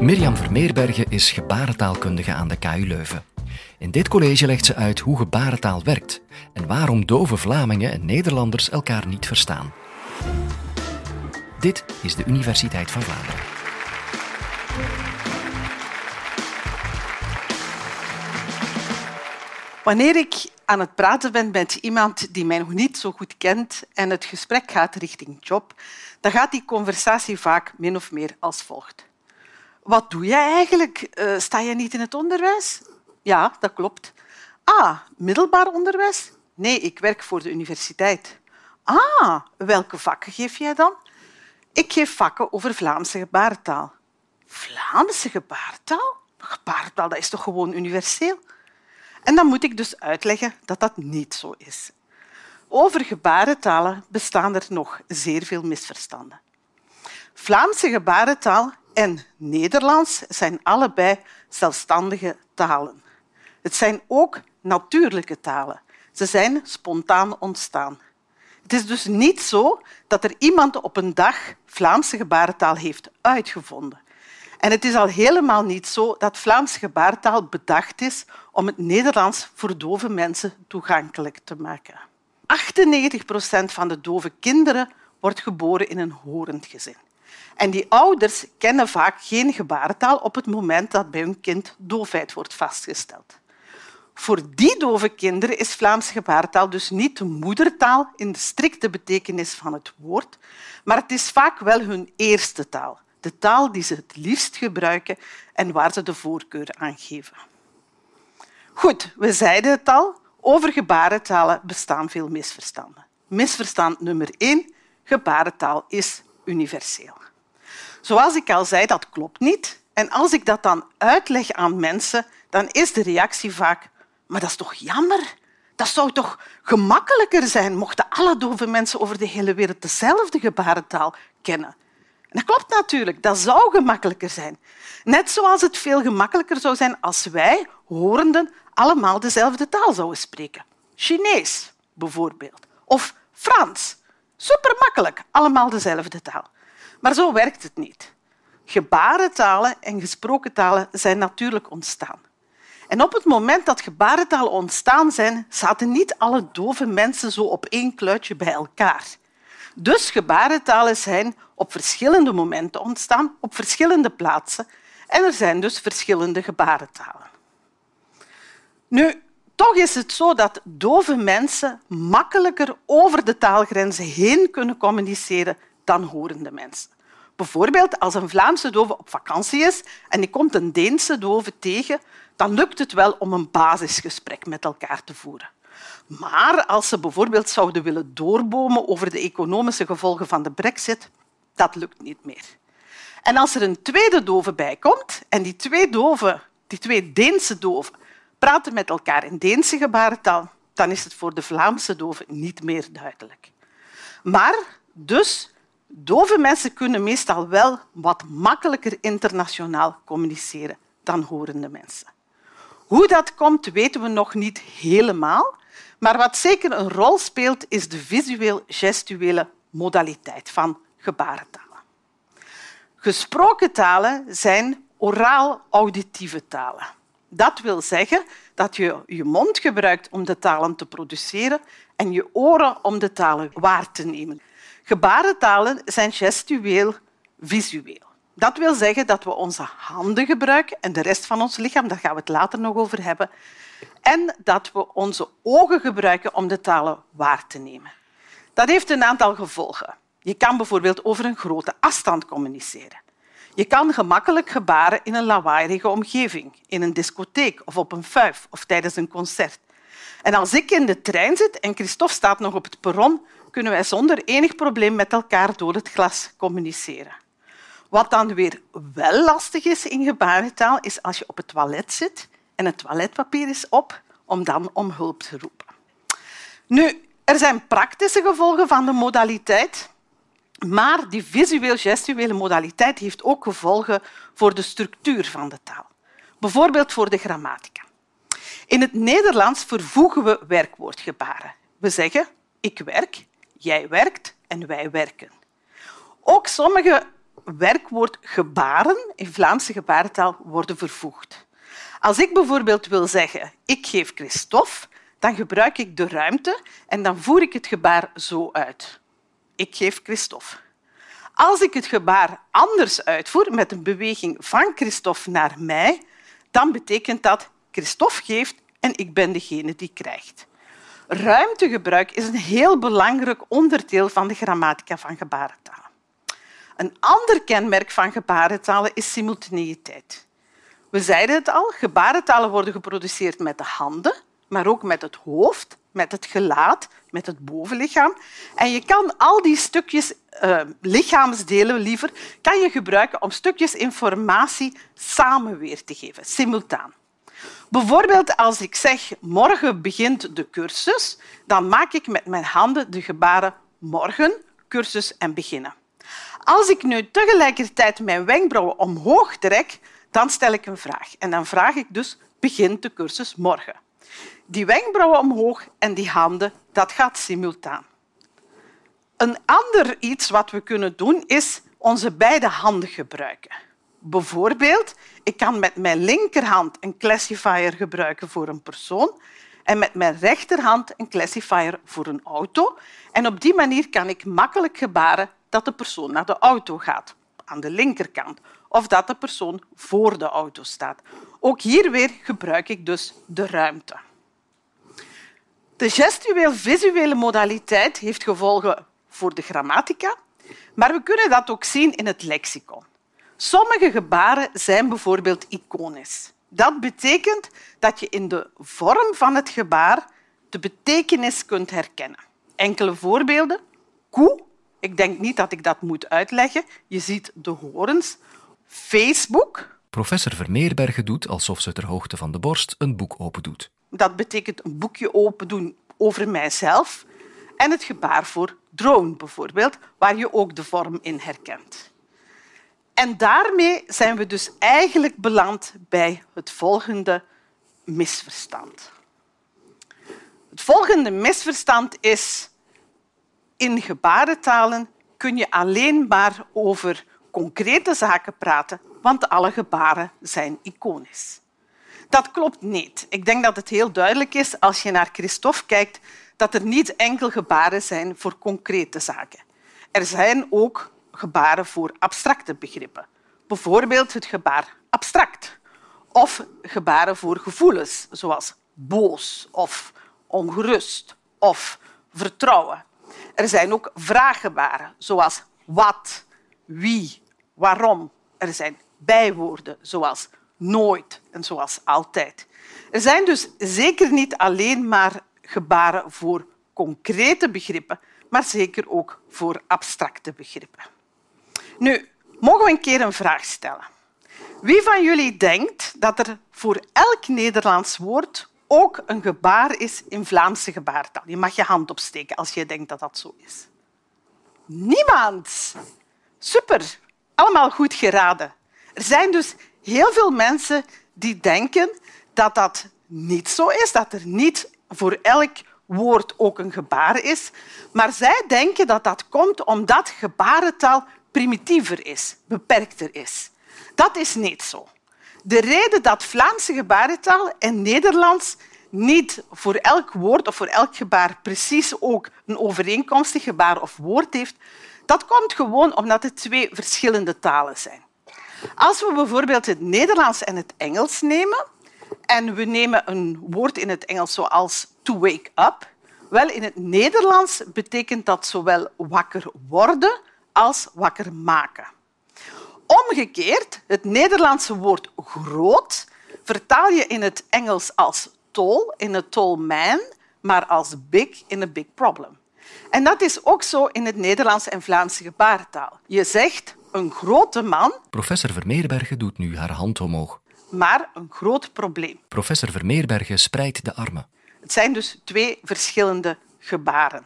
Mirjam Vermeerbergen is gebarentaalkundige aan de KU Leuven. In dit college legt ze uit hoe gebarentaal werkt en waarom dove Vlamingen en Nederlanders elkaar niet verstaan. Dit is de Universiteit van Vlaanderen. Wanneer ik aan het praten ben met iemand die mij nog niet zo goed kent en het gesprek gaat richting job, dan gaat die conversatie vaak min of meer als volgt. Wat doe jij eigenlijk? Uh, sta je niet in het onderwijs? Ja, dat klopt. Ah, middelbaar onderwijs? Nee, ik werk voor de universiteit. Ah, welke vakken geef jij dan? Ik geef vakken over Vlaamse gebarentaal. Vlaamse gebarentaal? Gebarentaal, dat is toch gewoon universeel? En dan moet ik dus uitleggen dat dat niet zo is. Over gebarentalen bestaan er nog zeer veel misverstanden. Vlaamse gebarentaal en Nederlands zijn allebei zelfstandige talen. Het zijn ook natuurlijke talen. Ze zijn spontaan ontstaan. Het is dus niet zo dat er iemand op een dag Vlaamse gebarentaal heeft uitgevonden. En het is al helemaal niet zo dat Vlaamse gebarentaal bedacht is om het Nederlands voor dove mensen toegankelijk te maken. 98 procent van de dove kinderen wordt geboren in een horend gezin. En die ouders kennen vaak geen gebarentaal op het moment dat bij hun kind doofheid wordt vastgesteld. Voor die dove kinderen is Vlaamse gebarentaal dus niet de moedertaal in de strikte betekenis van het woord, maar het is vaak wel hun eerste taal, de taal die ze het liefst gebruiken en waar ze de voorkeur aan geven. Goed, we zeiden het al, over gebarentalen bestaan veel misverstanden. Misverstand nummer één, gebarentaal is universeel. Zoals ik al zei, dat klopt niet. En als ik dat dan uitleg aan mensen, dan is de reactie vaak maar dat is toch jammer? Dat zou toch gemakkelijker zijn mochten alle dove mensen over de hele wereld dezelfde gebarentaal kennen. En dat klopt natuurlijk, dat zou gemakkelijker zijn. Net zoals het veel gemakkelijker zou zijn als wij, horenden, allemaal dezelfde taal zouden spreken. Chinees bijvoorbeeld. Of Frans. Supermakkelijk, allemaal dezelfde taal. Maar zo werkt het niet. Gebarentalen en gesproken talen zijn natuurlijk ontstaan. En op het moment dat gebarentalen ontstaan zijn, zaten niet alle dove mensen zo op één kluitje bij elkaar. Dus gebarentalen zijn op verschillende momenten ontstaan, op verschillende plaatsen. En er zijn dus verschillende gebarentalen. Nu, is het zo dat dove mensen makkelijker over de taalgrenzen heen kunnen communiceren dan horende mensen. Bijvoorbeeld als een Vlaamse dove op vakantie is en die komt een Deense dove tegen, dan lukt het wel om een basisgesprek met elkaar te voeren. Maar als ze bijvoorbeeld zouden willen doorbomen over de economische gevolgen van de brexit, dat lukt niet meer. En als er een tweede dove bijkomt en die twee, doven, die twee Deense doven praten met elkaar in Deense gebarentaal, dan is het voor de Vlaamse doven niet meer duidelijk. Maar dus, dove mensen kunnen meestal wel wat makkelijker internationaal communiceren dan horende mensen. Hoe dat komt, weten we nog niet helemaal. Maar wat zeker een rol speelt, is de visueel-gestuele modaliteit van gebarentalen. Gesproken talen zijn oraal-auditieve talen. Dat wil zeggen dat je je mond gebruikt om de talen te produceren en je oren om de talen waar te nemen. Gebarentalen zijn gestueel-visueel. Dat wil zeggen dat we onze handen gebruiken en de rest van ons lichaam, daar gaan we het later nog over hebben, en dat we onze ogen gebruiken om de talen waar te nemen. Dat heeft een aantal gevolgen. Je kan bijvoorbeeld over een grote afstand communiceren. Je kan gemakkelijk gebaren in een lawaaierige omgeving, in een discotheek of op een fuif of tijdens een concert. En als ik in de trein zit en Christophe staat nog op het perron, kunnen wij zonder enig probleem met elkaar door het glas communiceren. Wat dan weer wel lastig is in gebarentaal, is als je op het toilet zit en het toiletpapier is op, om dan om hulp te roepen. Nu, er zijn praktische gevolgen van de modaliteit, maar die visueel-gestuele modaliteit heeft ook gevolgen voor de structuur van de taal. Bijvoorbeeld voor de grammatica. In het Nederlands vervoegen we werkwoordgebaren. We zeggen ik werk, jij werkt en wij werken. Ook sommige werkwoord gebaren in Vlaamse gebarentaal worden vervoegd. Als ik bijvoorbeeld wil zeggen ik geef Christophe, dan gebruik ik de ruimte en dan voer ik het gebaar zo uit. Ik geef Christophe. Als ik het gebaar anders uitvoer, met een beweging van Christophe naar mij, dan betekent dat Christophe geeft en ik ben degene die krijgt. Ruimtegebruik is een heel belangrijk onderdeel van de grammatica van gebarentalen. Een ander kenmerk van gebarentalen is simultaneïteit. We zeiden het al, gebarentalen worden geproduceerd met de handen, maar ook met het hoofd, met het gelaat, met het bovenlichaam. En je kan al die stukjes uh, lichaamsdelen liever kan je gebruiken om stukjes informatie samen weer te geven, simultaan. Bijvoorbeeld als ik zeg morgen begint de cursus, dan maak ik met mijn handen de gebaren morgen, cursus en beginnen. Als ik nu tegelijkertijd mijn wenkbrauwen omhoog trek, dan stel ik een vraag. En dan vraag ik dus, begint de cursus morgen? Die wenkbrauwen omhoog en die handen, dat gaat simultaan. Een ander iets wat we kunnen doen, is onze beide handen gebruiken. Bijvoorbeeld, ik kan met mijn linkerhand een classifier gebruiken voor een persoon en met mijn rechterhand een classifier voor een auto. En op die manier kan ik makkelijk gebaren dat de persoon naar de auto gaat, aan de linkerkant, of dat de persoon voor de auto staat. Ook hier weer gebruik ik dus de ruimte. De gestueel-visuele modaliteit heeft gevolgen voor de grammatica, maar we kunnen dat ook zien in het lexicon. Sommige gebaren zijn bijvoorbeeld iconisch. Dat betekent dat je in de vorm van het gebaar de betekenis kunt herkennen. Enkele voorbeelden. Koe. Ik denk niet dat ik dat moet uitleggen. Je ziet de horens. Facebook. Professor Vermeerbergen doet alsof ze ter hoogte van de borst een boek opendoet. Dat betekent een boekje open doen over mijzelf. En het gebaar voor drone bijvoorbeeld, waar je ook de vorm in herkent. En daarmee zijn we dus eigenlijk beland bij het volgende misverstand. Het volgende misverstand is in gebarentalen kun je alleen maar over concrete zaken praten, want alle gebaren zijn iconisch. Dat klopt niet. Ik denk dat het heel duidelijk is als je naar Christophe kijkt dat er niet enkel gebaren zijn voor concrete zaken. Er zijn ook gebaren voor abstracte begrippen. Bijvoorbeeld het gebaar abstract. Of gebaren voor gevoelens, zoals boos of ongerust of vertrouwen. Er zijn ook vraaggebaren, zoals wat, wie, waarom. Er zijn bijwoorden, zoals nooit en zoals altijd. Er zijn dus zeker niet alleen maar gebaren voor concrete begrippen, maar zeker ook voor abstracte begrippen. Nu, mogen we een keer een vraag stellen? Wie van jullie denkt dat er voor elk Nederlands woord ook een gebaar is in Vlaamse gebaartaal? Je mag je hand opsteken als je denkt dat dat zo is. Niemand. Super. Allemaal goed geraden. Er zijn dus heel veel mensen die denken dat dat niet zo is, dat er niet voor elk woord ook een gebaar is. Maar zij denken dat dat komt omdat gebarentaal primitiever is, beperkter is. Dat is niet zo. De reden dat Vlaamse gebarentaal en Nederlands niet voor elk woord of voor elk gebaar precies ook een overeenkomstig gebaar of woord heeft, dat komt gewoon omdat het twee verschillende talen zijn. Als we bijvoorbeeld het Nederlands en het Engels nemen en we nemen een woord in het Engels zoals to wake up, wel, in het Nederlands betekent dat zowel wakker worden als wakker maken. Omgekeerd, het Nederlandse woord groot vertaal je in het Engels als tall, in een tall man, maar als big in een big problem. En dat is ook zo in het Nederlands en Vlaamse gebarentaal. Je zegt een grote man. Professor Vermeerbergen doet nu haar hand omhoog. Maar een groot probleem. Professor Vermeerbergen spreidt de armen. Het zijn dus twee verschillende gebaren.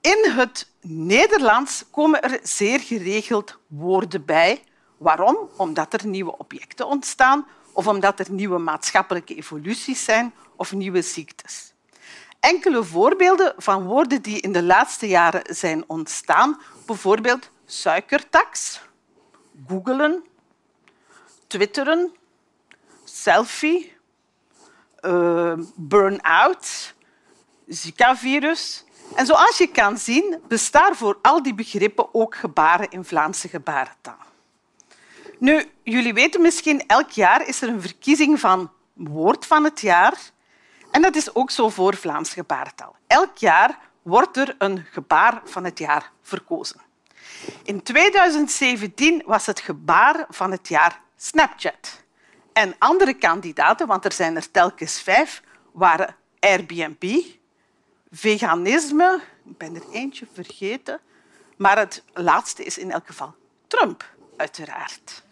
In het Nederlands komen er zeer geregeld woorden bij. Waarom? Omdat er nieuwe objecten ontstaan of omdat er nieuwe maatschappelijke evoluties zijn of nieuwe ziektes. Enkele voorbeelden van woorden die in de laatste jaren zijn ontstaan Bijvoorbeeld suikertax, googelen, twitteren, selfie, uh, burn-out, Zika-virus. En zoals je kan zien, bestaan voor al die begrippen ook gebaren in Vlaamse gebarentaal. Nu, jullie weten misschien, elk jaar is er een verkiezing van woord van het jaar. En dat is ook zo voor Vlaams gebarentaal. Elk jaar wordt er een gebaar van het jaar verkozen. In 2017 was het gebaar van het jaar Snapchat. En andere kandidaten, want er zijn er telkens vijf, waren Airbnb, veganisme, ik ben er eentje vergeten, maar het laatste is in elk geval Trump, uiteraard.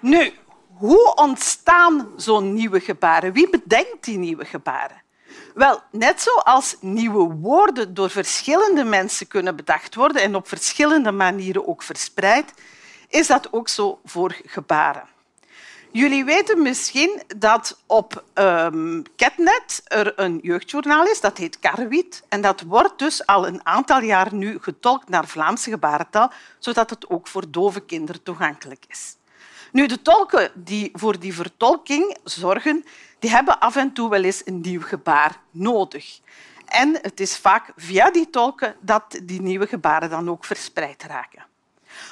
Nu, hoe ontstaan zo'n nieuwe gebaren? Wie bedenkt die nieuwe gebaren? Wel, net zoals nieuwe woorden door verschillende mensen kunnen bedacht worden en op verschillende manieren ook verspreid, is dat ook zo voor gebaren. Jullie weten misschien dat op um, Ketnet er een jeugdjournaal is, dat heet Karwit. En dat wordt dus al een aantal jaar nu getolkt naar Vlaamse gebarentaal, zodat het ook voor dove kinderen toegankelijk is. Nu, de tolken die voor die vertolking zorgen, die hebben af en toe wel eens een nieuw gebaar nodig. En het is vaak via die tolken dat die nieuwe gebaren dan ook verspreid raken.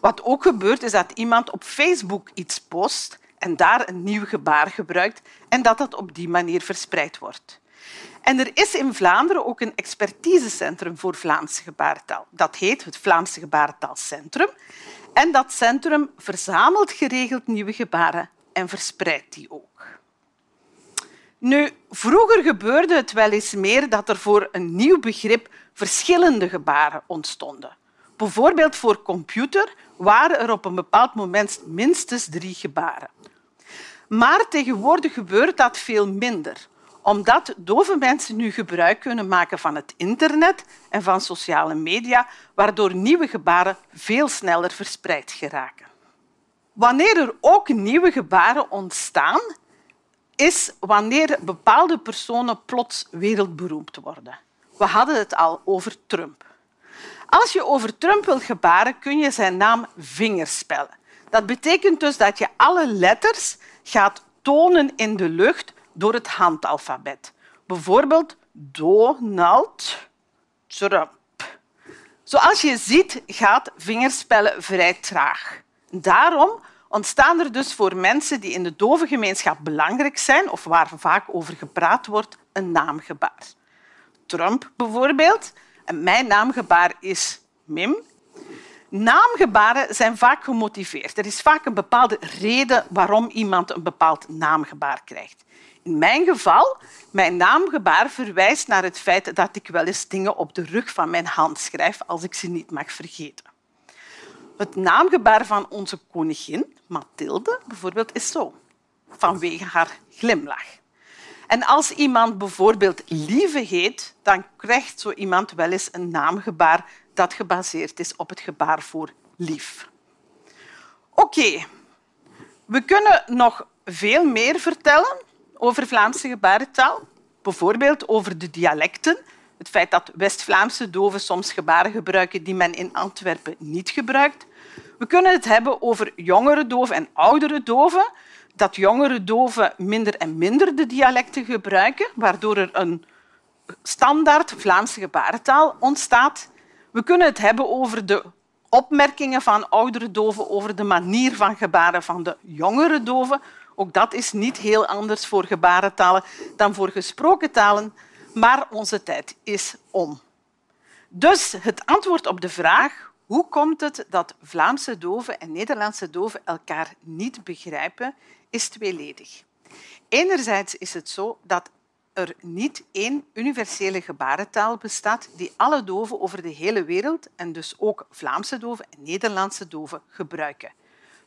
Wat ook gebeurt, is dat iemand op Facebook iets post en daar een nieuw gebaar gebruikt en dat dat op die manier verspreid wordt. En er is in Vlaanderen ook een expertisecentrum voor Vlaamse gebarentaal. Dat heet het Vlaamse Gebarentaalcentrum. En dat centrum verzamelt geregeld nieuwe gebaren en verspreidt die ook. Nu, vroeger gebeurde het wel eens meer dat er voor een nieuw begrip verschillende gebaren ontstonden. Bijvoorbeeld voor computer waren er op een bepaald moment minstens drie gebaren. Maar tegenwoordig gebeurt dat veel minder, omdat dove mensen nu gebruik kunnen maken van het internet en van sociale media, waardoor nieuwe gebaren veel sneller verspreid geraken. Wanneer er ook nieuwe gebaren ontstaan, is wanneer bepaalde personen plots wereldberoemd worden. We hadden het al over Trump. Als je over Trump wilt gebaren, kun je zijn naam vingerspellen. Dat betekent dus dat je alle letters gaat tonen in de lucht door het handalfabet. Bijvoorbeeld Donald Trump. Zoals je ziet gaat vingerspellen vrij traag. Daarom ontstaan er dus voor mensen die in de dove gemeenschap belangrijk zijn of waar vaak over gepraat wordt, een naamgebaar. Trump bijvoorbeeld. En mijn naamgebaar is Mim. Naamgebaren zijn vaak gemotiveerd. Er is vaak een bepaalde reden waarom iemand een bepaald naamgebaar krijgt. In mijn geval, mijn naamgebaar verwijst naar het feit dat ik wel eens dingen op de rug van mijn hand schrijf als ik ze niet mag vergeten. Het naamgebaar van onze koningin, Mathilde, bijvoorbeeld, is zo, vanwege haar glimlach. En als iemand bijvoorbeeld Lieve heet, dan krijgt zo iemand wel eens een naamgebaar dat gebaseerd is op het gebaar voor lief. Oké, we kunnen nog veel meer vertellen over Vlaamse gebarentaal. Bijvoorbeeld over de dialecten. Het feit dat West-Vlaamse doven soms gebaren gebruiken die men in Antwerpen niet gebruikt. We kunnen het hebben over jongere doven en oudere doven. Dat jongere doven minder en minder de dialecten gebruiken, waardoor er een standaard Vlaamse gebarentaal ontstaat. We kunnen het hebben over de opmerkingen van oudere doven over de manier van gebaren van de jongere doven. Ook dat is niet heel anders voor gebarentalen dan voor gesproken talen, maar onze tijd is om. Dus het antwoord op de vraag hoe komt het dat Vlaamse doven en Nederlandse doven elkaar niet begrijpen, is tweeledig. Enerzijds is het zo dat er niet één universele gebarentaal bestaat die alle doven over de hele wereld, en dus ook Vlaamse doven en Nederlandse doven, gebruiken.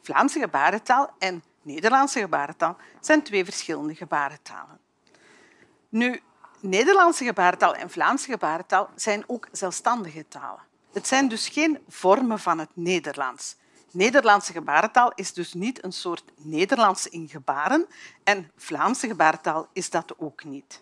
Vlaamse gebarentaal en Nederlandse gebarentaal zijn twee verschillende gebarentalen. Nu, Nederlandse gebarentaal en Vlaamse gebarentaal zijn ook zelfstandige talen. Het zijn dus geen vormen van het Nederlands. Nederlandse gebarentaal is dus niet een soort Nederlands in gebaren en Vlaamse gebarentaal is dat ook niet.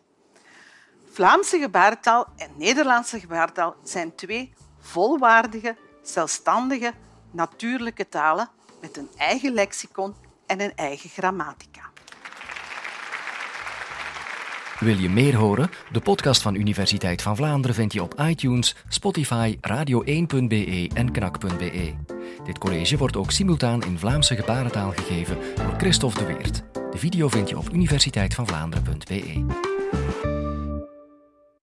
Vlaamse gebarentaal en Nederlandse gebarentaal zijn twee volwaardige, zelfstandige, natuurlijke talen met een eigen lexicon en een eigen grammatica. Wil je meer horen? De podcast van Universiteit van Vlaanderen vind je op iTunes, Spotify, radio1.be en knak.be. Dit college wordt ook simultaan in Vlaamse gebarentaal gegeven door Christophe de Weert. De video vind je op universiteitvanvlaanderen.be.